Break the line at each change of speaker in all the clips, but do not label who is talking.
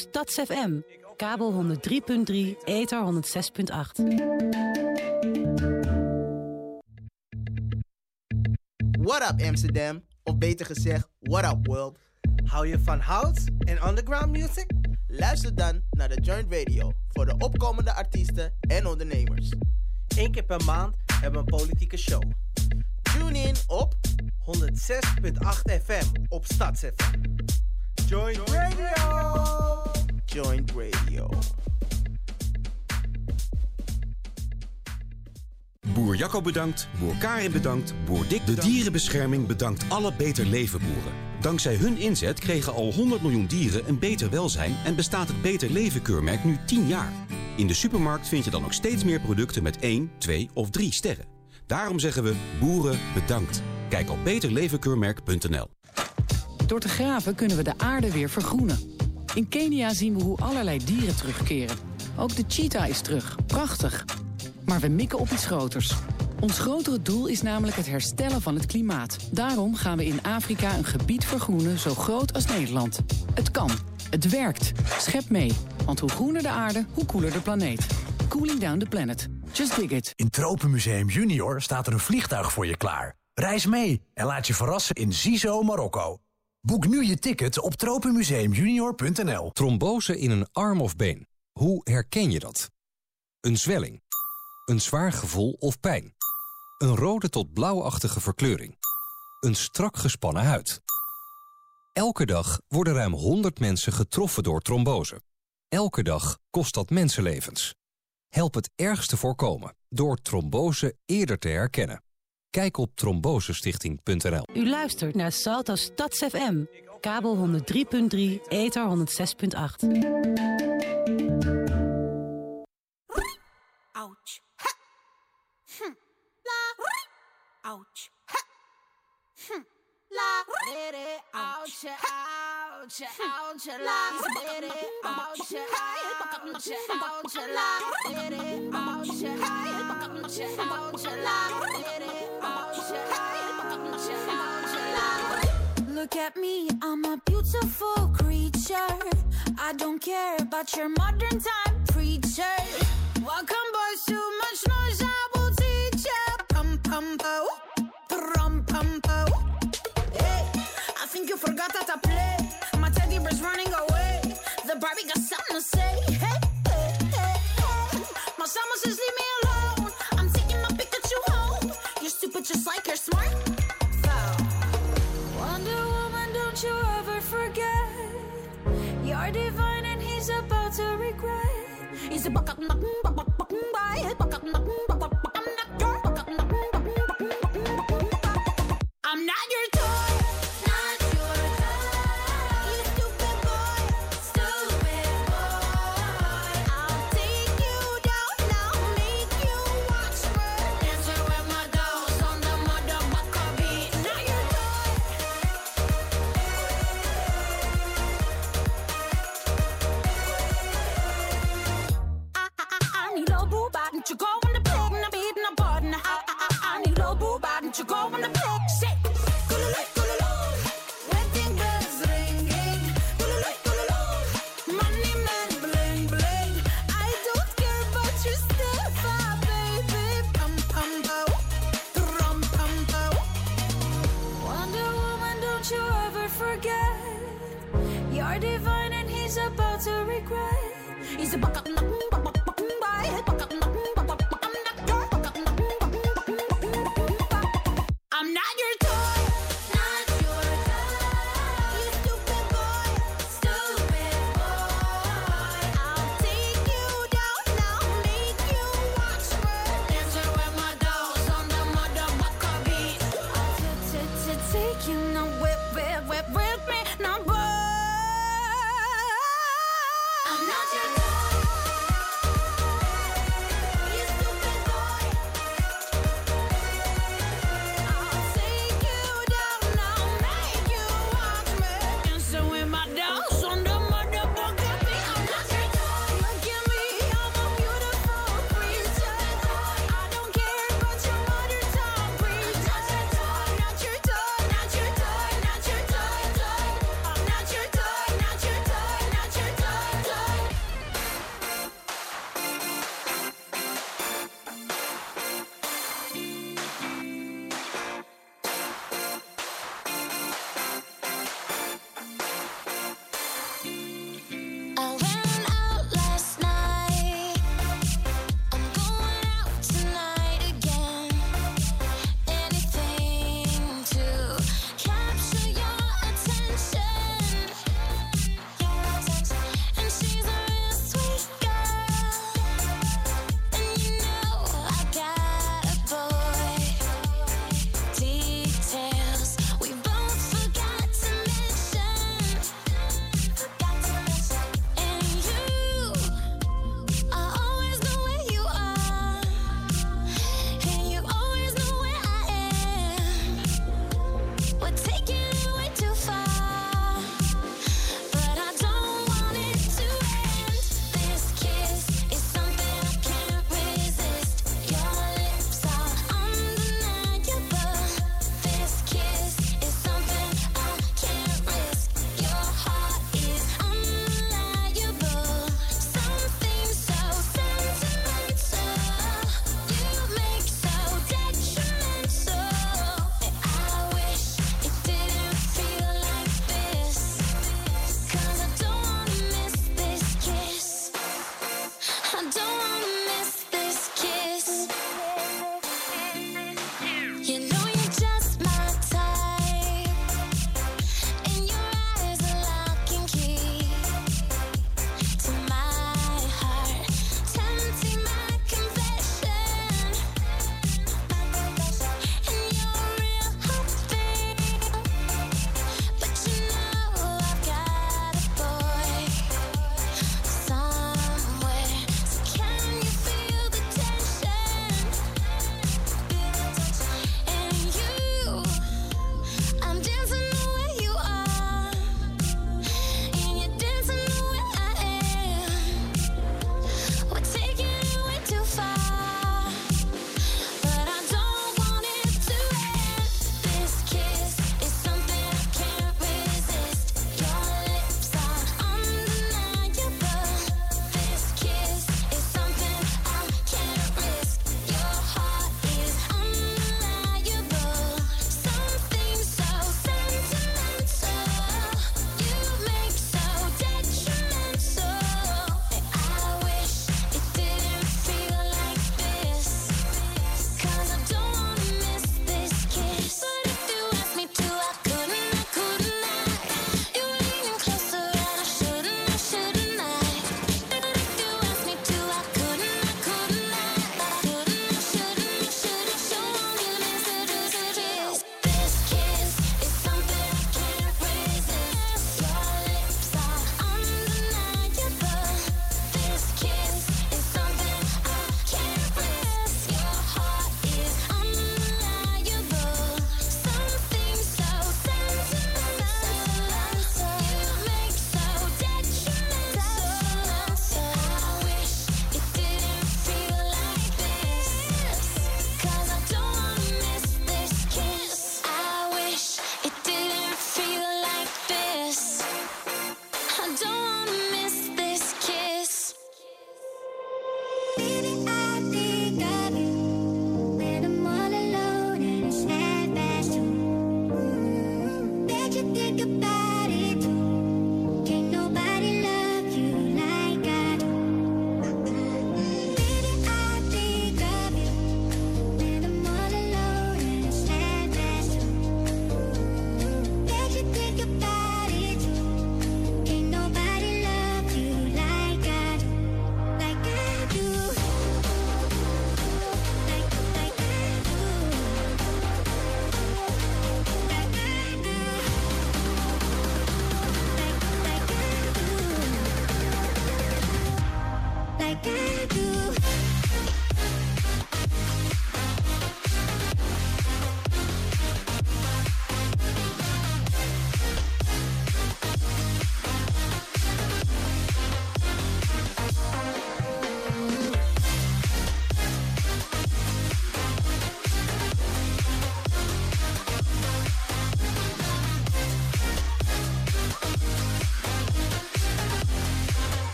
StadsFM, kabel 103.3, ether 106.8.
What up Amsterdam? Of beter gezegd, what up world?
Hou je van house en underground music?
Luister dan naar de Joint Radio voor de opkomende artiesten en ondernemers.
Eén keer per maand hebben we een politieke show.
Tune in op
106.8 FM op StadsFM. Joint Radio!
Joint Radio.
Boer Jacco bedankt, boer Karin bedankt, boer Dick De dierenbescherming bedankt alle Beter Leven boeren. Dankzij hun inzet kregen al 100 miljoen dieren een beter welzijn... en bestaat het Beter Leven keurmerk nu 10 jaar. In de supermarkt vind je dan ook steeds meer producten met 1, 2 of 3 sterren. Daarom zeggen we boeren bedankt. Kijk op beterlevenkeurmerk.nl
Door te graven kunnen we de aarde weer vergroenen. In Kenia zien we hoe allerlei dieren terugkeren. Ook de cheetah is terug. Prachtig. Maar we mikken op iets groters. Ons grotere doel is namelijk het herstellen van het klimaat. Daarom gaan we in Afrika een gebied vergroenen zo groot als Nederland. Het kan. Het werkt. Schep mee. Want hoe groener de aarde, hoe koeler de planeet. Cooling down the planet. Just dig it.
In Tropenmuseum Junior staat er een vliegtuig voor je klaar. Reis mee en laat je verrassen in Zizo, Marokko. Boek nu je ticket op tropenmuseumjunior.nl.
Trombose in een arm of been. Hoe herken je dat? Een zwelling. Een zwaar gevoel of pijn. Een rode tot blauwachtige verkleuring. Een strak gespannen huid. Elke dag worden ruim 100 mensen getroffen door trombose. Elke dag kost dat mensenlevens. Help het ergste voorkomen door trombose eerder te herkennen. Kijk op trombosestichting.nl.
U luistert naar Salto StadsFM, kabel 103.3, ether 106.8.
Ouch. Ha. Hm. La. Ouch. Ha. Hm. La. Ouch. Ouch. Ouch. Ouch. La. Ouch. Ouch. Ouch. La. Ouch. Ouch. Ouch. La. Look at me, I'm a beautiful creature. I don't care about your modern time preacher. Welcome, boys, too much noise, I will teach ya. Pum pum po, pum pum po. Hey, I think you forgot that I play. My teddy bear's running away. The Barbie got something to say. Hey, hey, hey, hey. My summer says leave me alone. Just like you're smart. Wonder Woman, don't you ever forget. You're divine and he's about to regret. He's a buck up, buck buck buck buck by buck up, buck buck buck buck. I'm about to regret. He's a buck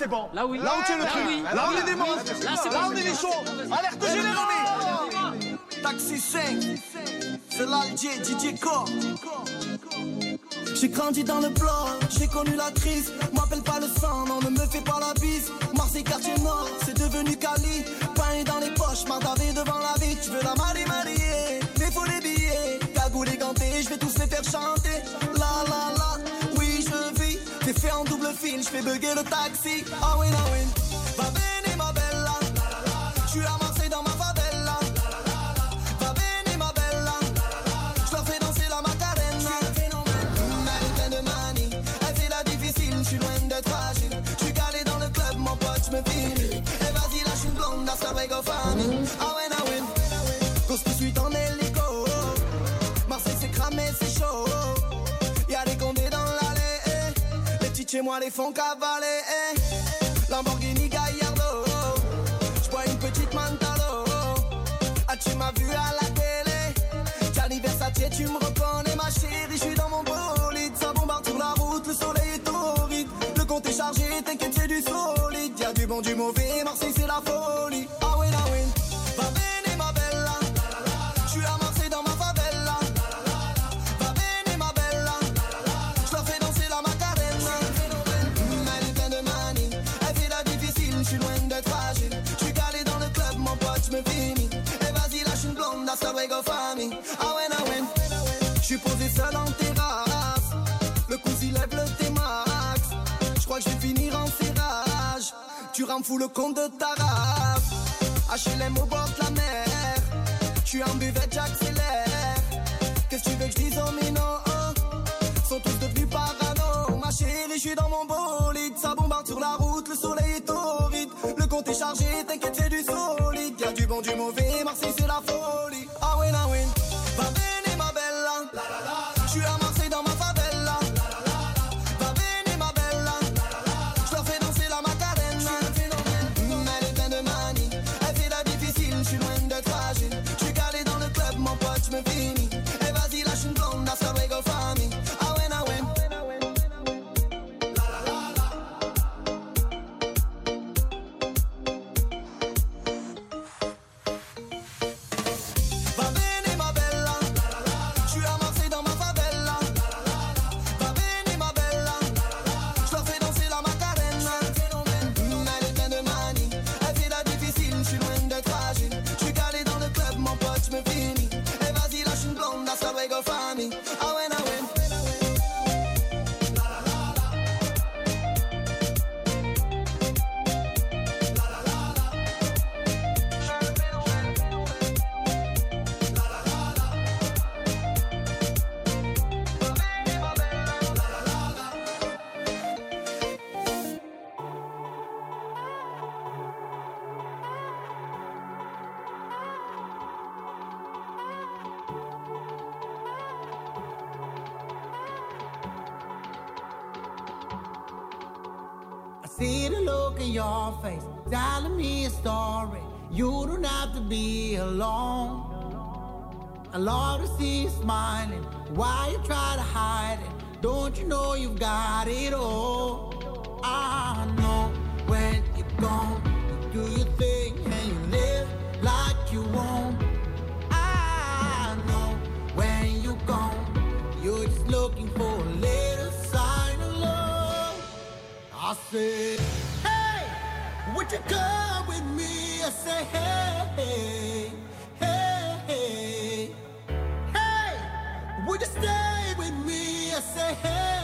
c'est bon.
Là où,
là où tient le truc. Là on est des monstres.
Là
on est les chauds. Alerte générale. Taxi 5. C'est l'Alger, Didier Corps. J'ai grandi dans le plan, j'ai connu la crise. M'appelle pas le sang, non, ne me fais pas la bise. Marseille, quartier nord, c'est devenu Cali. Pain dans les poches, m'endavé devant la vie. Tu veux la marier, marier, mais faut les billets. Cagoule et ganté, je vais tous les faire chanter. fiends, people get a taxi. I win, I. les fonds cavalés. Eh. Lamborghini Gallardo, j'bois une petite Mantalo. Ah, tu m'as vu à la télé, Gianni Versace, tu me reprends. fous le compte de ta rave. HLM au bord de la mer. Tu en buvette, j'accélère. Qu'est-ce que tu veux que je dise aux minots hein? Sont tous devenus parano. Ma chérie, je suis dans mon bolide. Ça bombarde sur la route, le soleil est torride. Le compte est chargé, t'inquiète, c'est du solide. Y'a du bon, du mauvais, Marseille, c'est la
faute. see the look in your face, telling me a story. You don't have to be alone. I love to see you smiling. Why you try to hide it? Don't you know you've got it all? say, hey, would you come with me? I say, hey, hey, hey, hey, would you stay with me? I say, hey.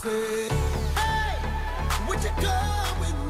Hey,
what you doing?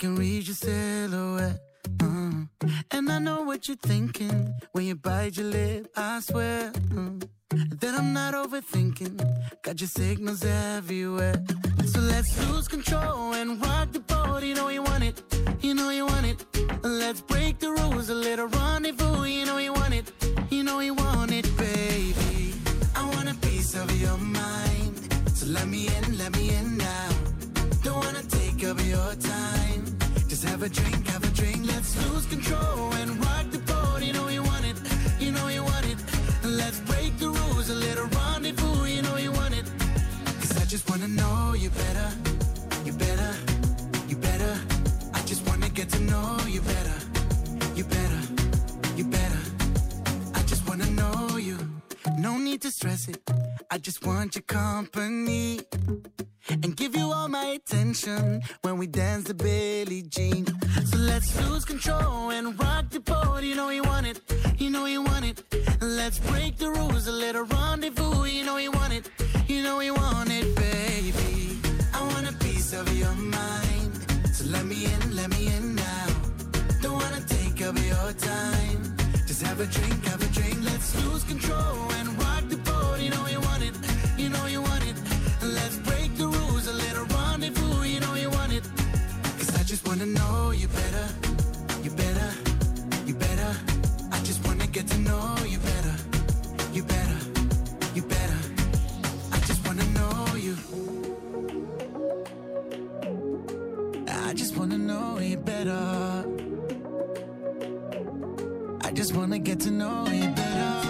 Can read your silhouette. Uh, and I know what you're thinking when you bite your lip. I swear uh, that I'm not overthinking. Got your signals everywhere. So let's lose control and rock the boat. You know you want it, you know you want it. Let's break the rules, a little rendezvous. You know you want it, you know you want it, baby. I want a piece of your mind. So let me in, let me in now. Don't wanna take up your time. Just have a drink, have a drink. Let's lose control and rock the boat. You know you want it, you know you want it. Let's break the rules, a little rendezvous. You know you want it. Cause I just wanna know you better, you better, you better. I just wanna get to know you better, No need to stress it. I just want your company and give you all my attention when we dance the Billie Jean. So let's lose control and rock the boat. You know you want it, you know you want it. Let's break the rules, a little rendezvous. You know you want it, you know you want it, baby. I want a piece of your mind, so let me in, let me in now. Don't wanna take up your time. Have a drink, have a drink. Let's lose control and rock the boat. You know you want it, you know you want it. Let's break the rules, a little rendezvous. You know you want it. Cause I just wanna know you better, you better, you better. I just wanna get to know you better, you better, you better. I just wanna know you. I just wanna know you better. Just wanna get to know you better.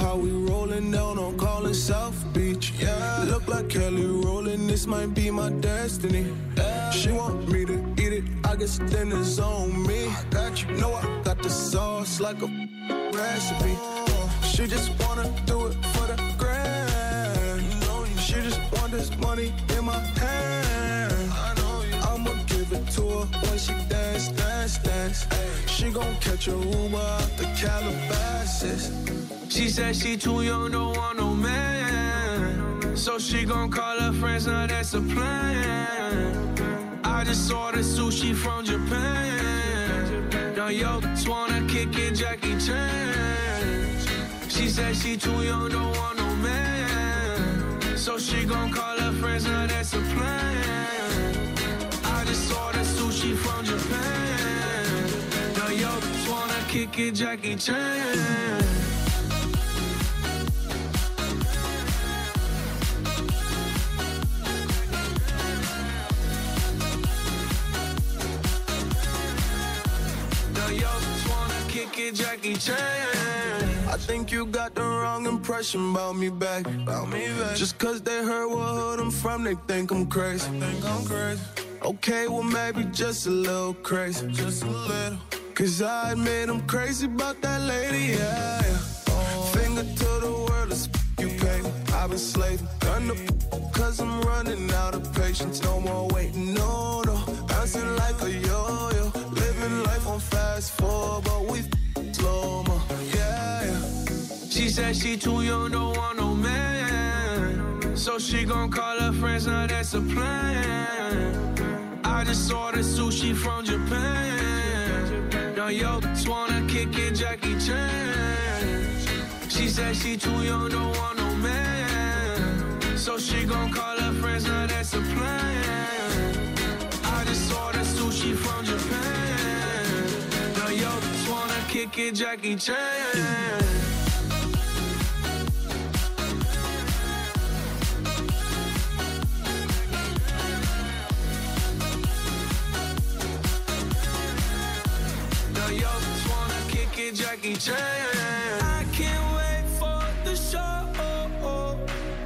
How we rolling down on calling South Beach. Yeah. Look like Kelly Rowland, this might be my destiny. Yeah. She want me to eat it, I guess then it's on me. I got you. Know I got the sauce like a recipe. Uh, she just wanna do it for the grand. She just want this money in my hand to her when she dance, dance, dance. She gon' catch a Uber out the Calabasas.
She said she too young, don't want no man. So she gon' call her friends, now that's a plan. I just ordered sushi from Japan. Now yo, just wanna kick it, Jackie Chan. She said she too young, don't want no man. So she gon' call her friends, now that's a plan yo, just wanna kick it, Jackie Chan. Jackie Chan.
I think you got the wrong impression about me back. About me back. Just cause they heard what hood I'm from, they think I'm crazy. think I'm crazy. Okay, well maybe just a little crazy. Just a little. Cause I admit I'm crazy about that lady, yeah. yeah. Finger to the world, it's you pay. I've been slaving. Done the cause I'm running out of patience. No more waiting, no, no. Bouncing like a yo-yo. Living life on fast forward, but we slow mo. Yeah, yeah.
She said she too young, don't want no man. So she gon' call her friends, now that's a plan. I just ordered sushi from Japan. Now yo, just wanna kick it, Jackie Chan. She said she too young, don't want no man. So she gon' call her friends, now that's a plan. I just ordered sushi from Japan. Now yo, just wanna kick it, Jackie Chan. Yo, just wanna kick it, Jackie Chan. I can't wait for the show.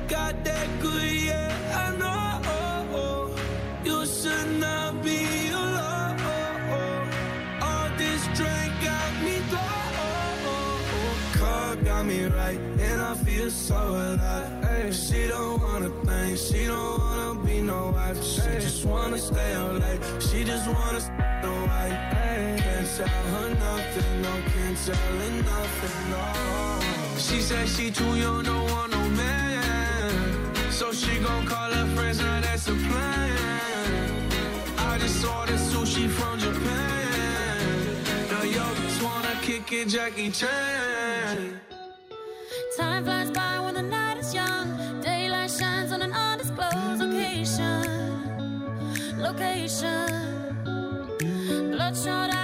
Got that good, yeah, I know. You should not be alone. All this drink got me low. Car got me right, and I feel so alive. She don't wanna think, she don't wanna be no wife. She just wanna stay up late, she just wanna stay. Can't tell her nothing, no, can't tell her nothing, no. She said she too young, don't want no man. So she gon' call her friends, now that's a plan. I just ordered sushi from Japan. Now yo, just wanna kick it, Jackie Chan.
Time flies by when the night is young. Daylight shines on an undisclosed location. Location. Eyes looking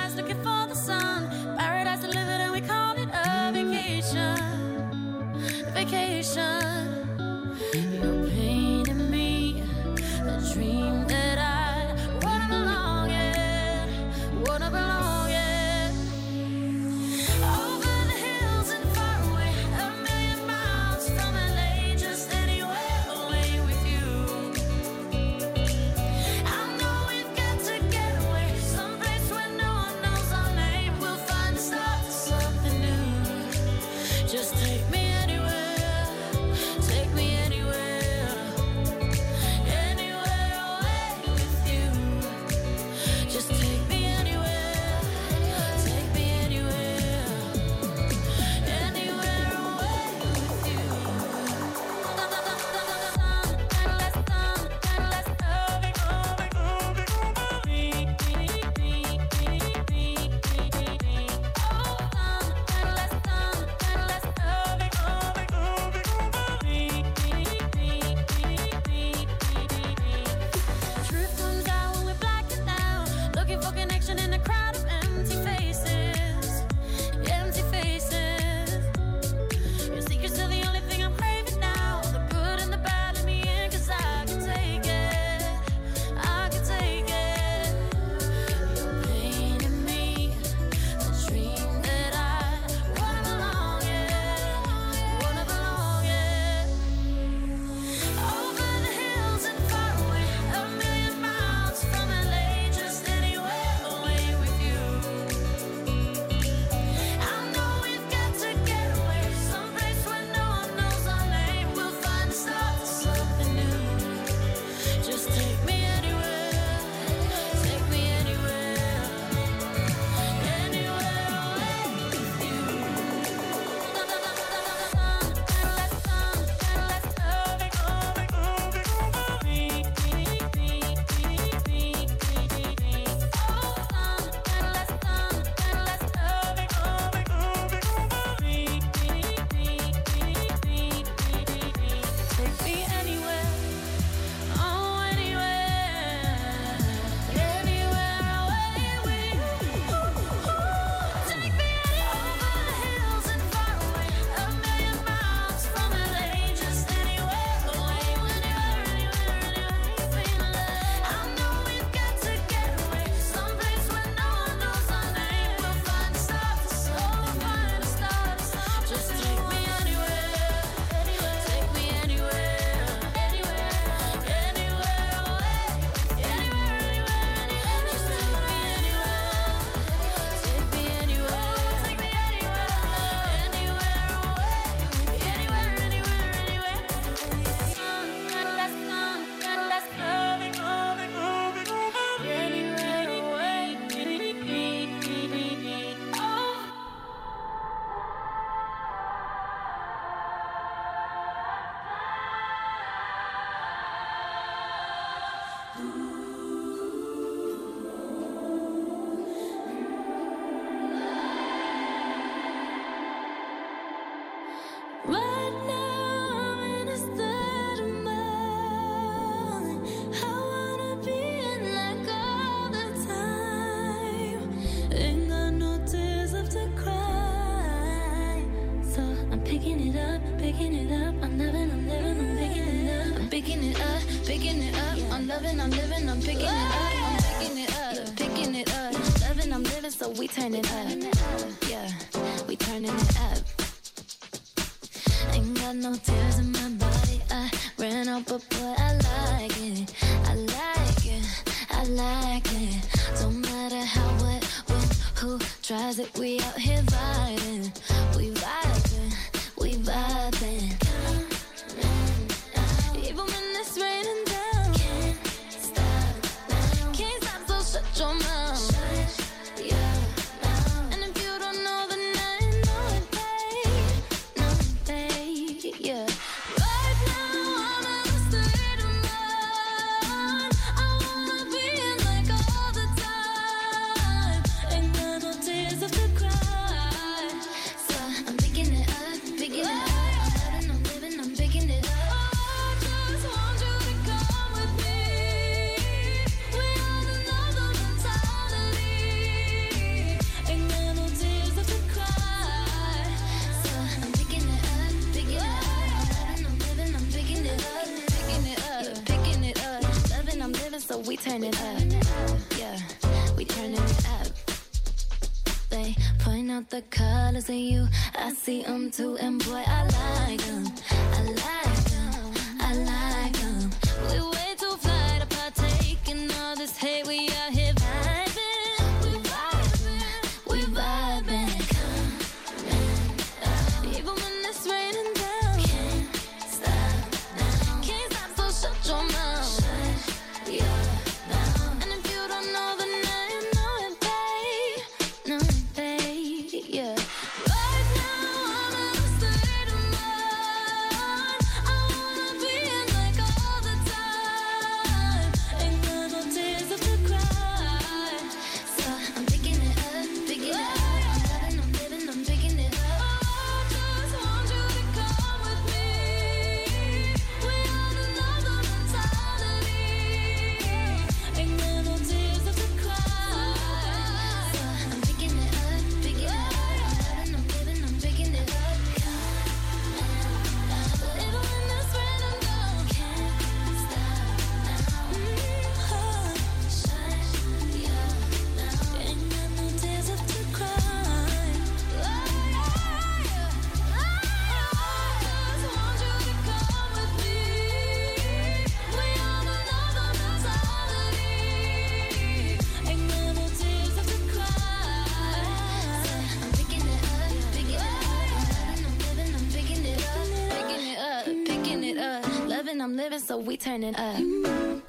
living, so we turning up.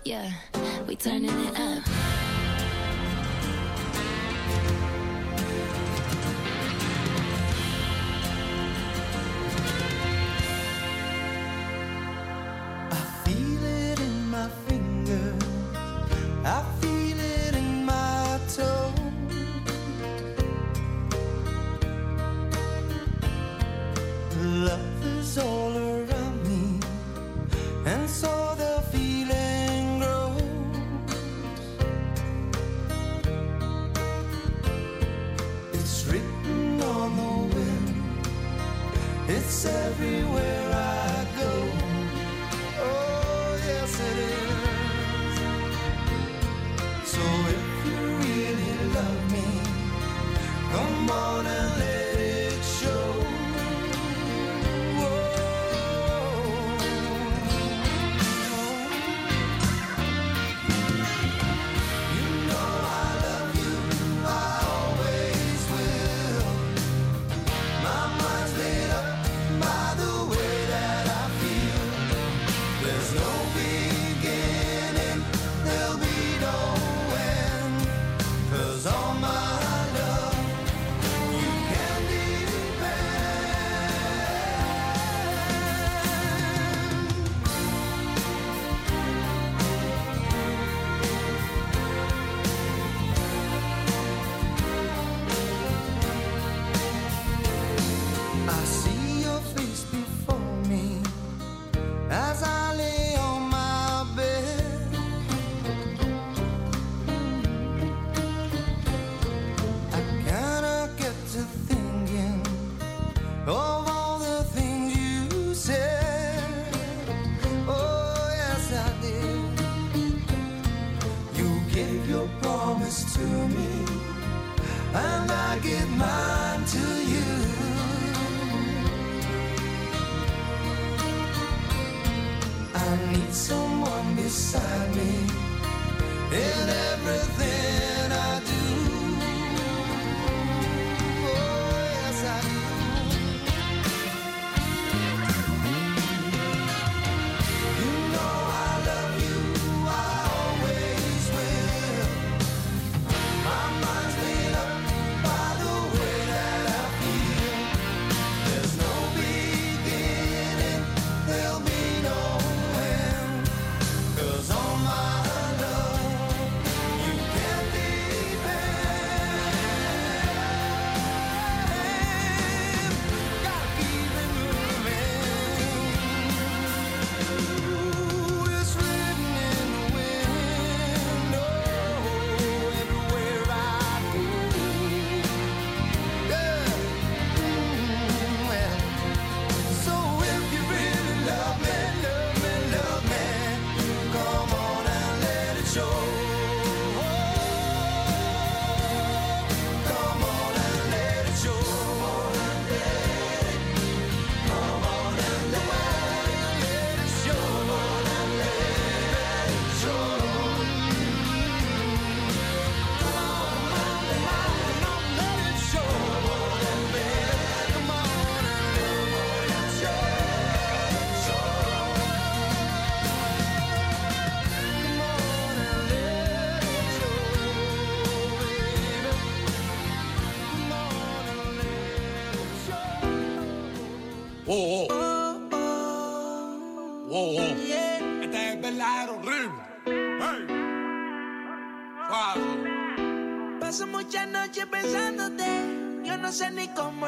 Yeah, we turning it up.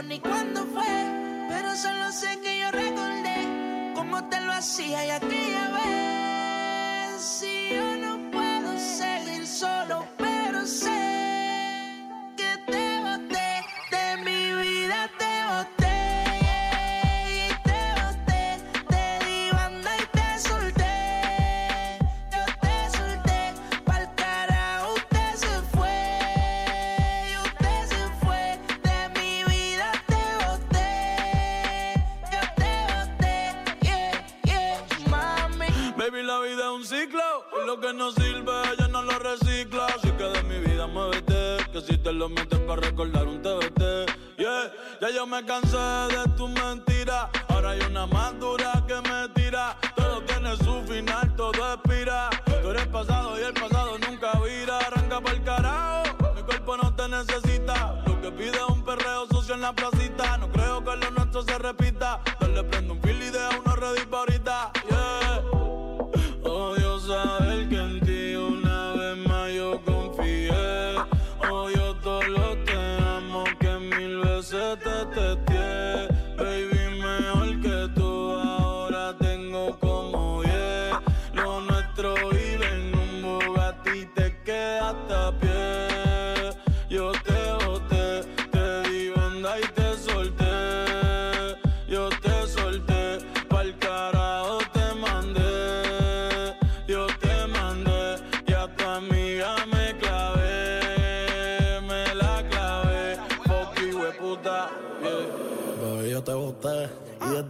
Chronic. me
cansé de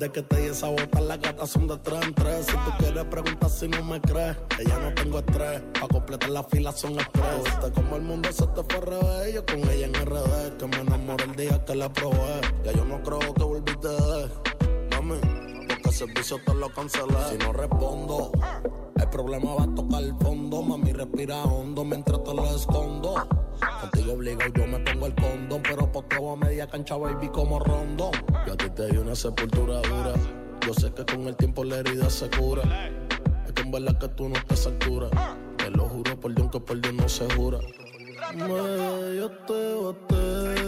Desde que te di esa bota, las gatas son de tres en tres. Si tú quieres preguntar si no me crees, que ya no tengo estrés. Pa' completar la fila son estrés. Viste como el mundo se te fue al revés. Yo con ella en RD, que me enamoré el día que la probé. Ya yo no creo que volviste de mami. Porque el servicio te lo cancelé. Si no respondo, el problema va a tocar el fondo. Mami, respira hondo mientras te lo escondo. Contigo obligado yo me pongo el condón, pero por posteo a media cancha, baby, como rondón. Yo a ti te di una sepultura dura. Yo sé que con el tiempo la herida se cura. Es que en verdad que tú no estás a altura. Te lo juro por Dios que por Dios no se jura. Me, yo te boté.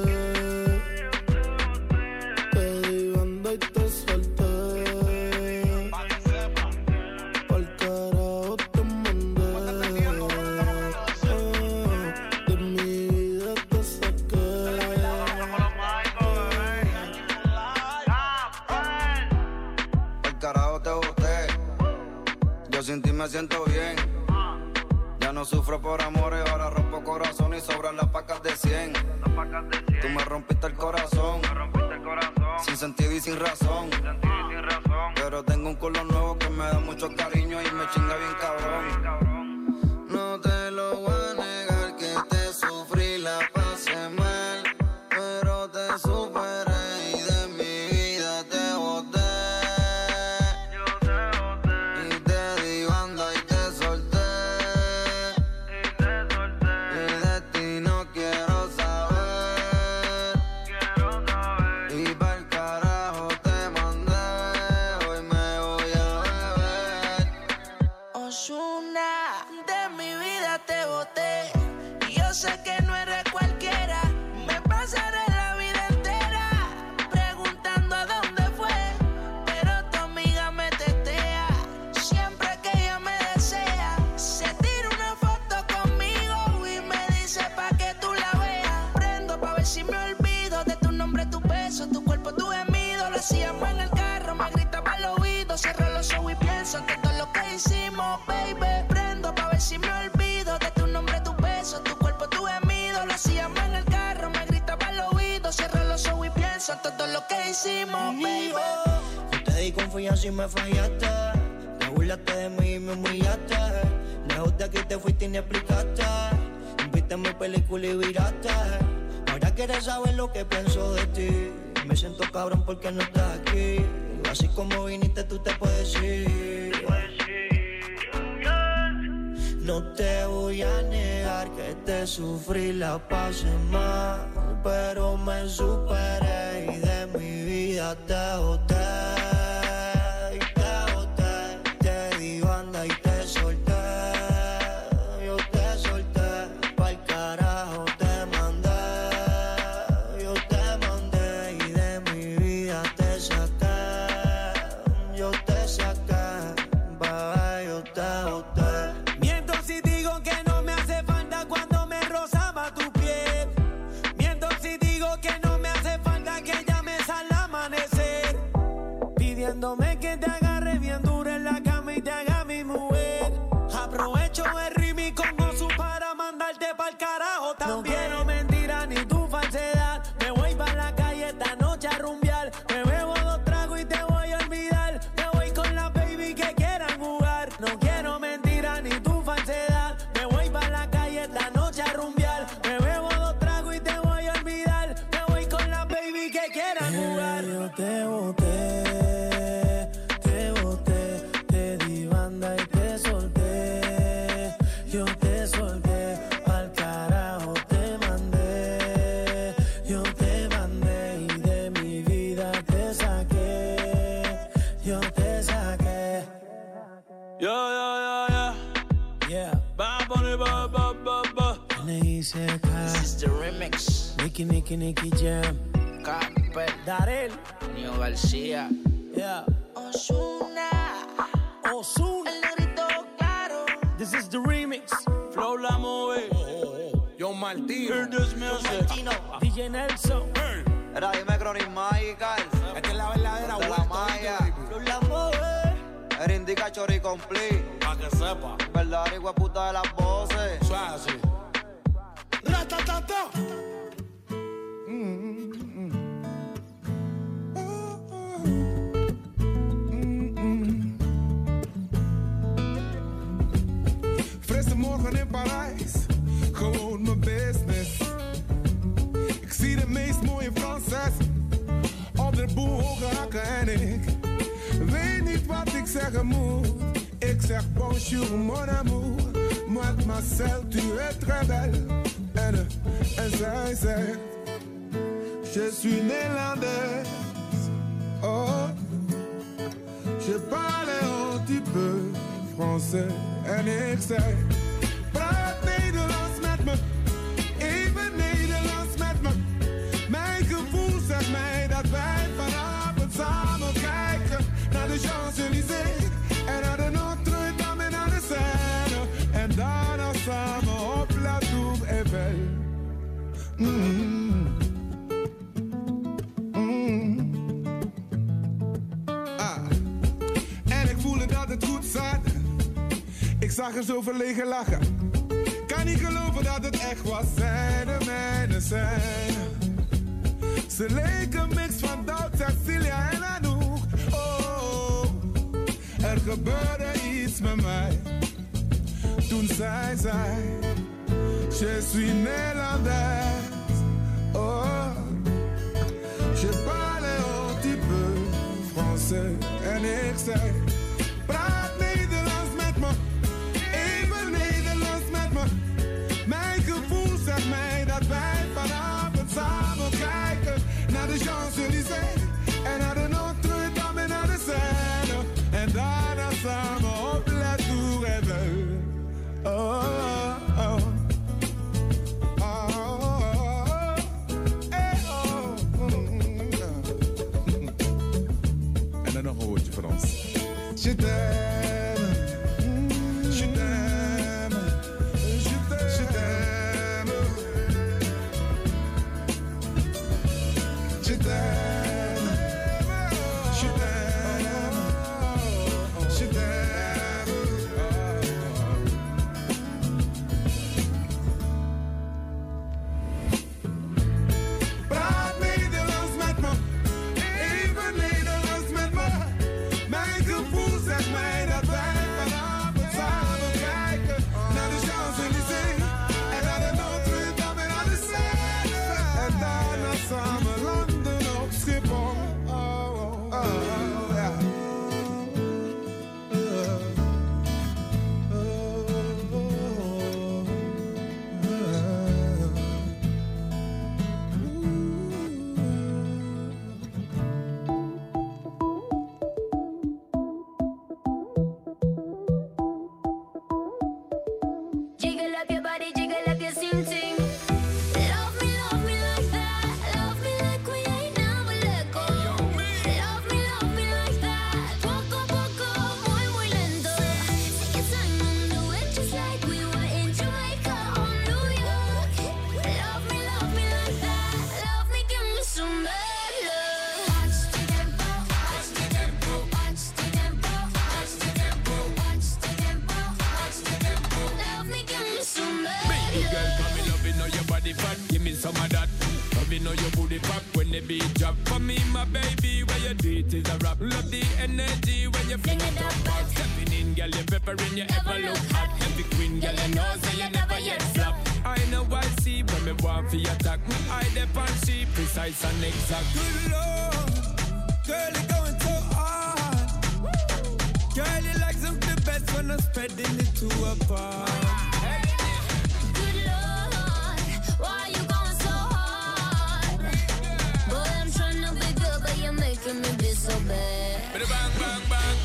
me siento bien. Ya no sufro
por amores, ahora rompo corazón y sobran las pacas de 100. Tú me rompiste el corazón. Sin sentido y sin razón. Pero tengo un culo nuevo que me da mucho cariño y me chinga bien cabrón.
fallaste. Te burlaste de mí y me humillaste. Lejos de aquí te fuiste y ni explicaste. Viste mi película y viraste. Ahora quieres saber lo que pienso de ti. Me siento cabrón porque no estás aquí. Así como viniste, tú te puedes ir. No te voy a negar que te sufrí la pasé mal, pero me superé y de mi vida te
raken en
ik weet niet wat ik zeggen moet. Ik zeg bonjour mon amour, moi Marcel tu es très belle. En, en zij zegt, je suis néerlandaise. Oh, je parle un petit peu français. En ik zeg... Ik zo verlegen lachen. Kan niet geloven dat het echt was, zij de mijne zijn. Ze leken mix van dat Cecilia en Anouk. Oh, er gebeurde iets met mij. Toen zij zei, je suis Nederlander. Oh, je parle un petit peu français. En ik zei... Oh,
it
is a rap. Love the energy when you fling it up back. Stepping in, girl, you're peppering, you ever look hot. Every queen, girl, you know, say you never yet flop. I know I see when me want for attack. Me eye dep on she precise and exact. Good lord, girl, you going so hard. Girl, you like something best when I'm spreading it to apart.
You're me be so bad.
Bang, bang, bang.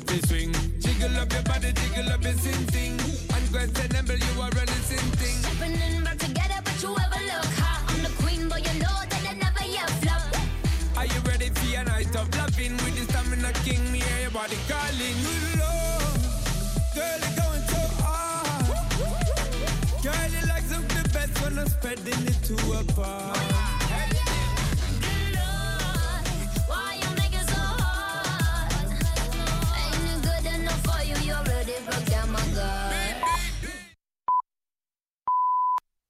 Cause you know how to swing. Jiggle up your body, jiggle up your sing sing. Unquestionable, you are a listen thing.
Stepping in back together, but you ever look hot. I'm the queen, but you know that I never yet flop.
Are you ready for your night of loving? With the stamina king, me hear your body calling. Good lord, girl, you're going so hard. Girl, you like something best when I'm spreading it to a apart.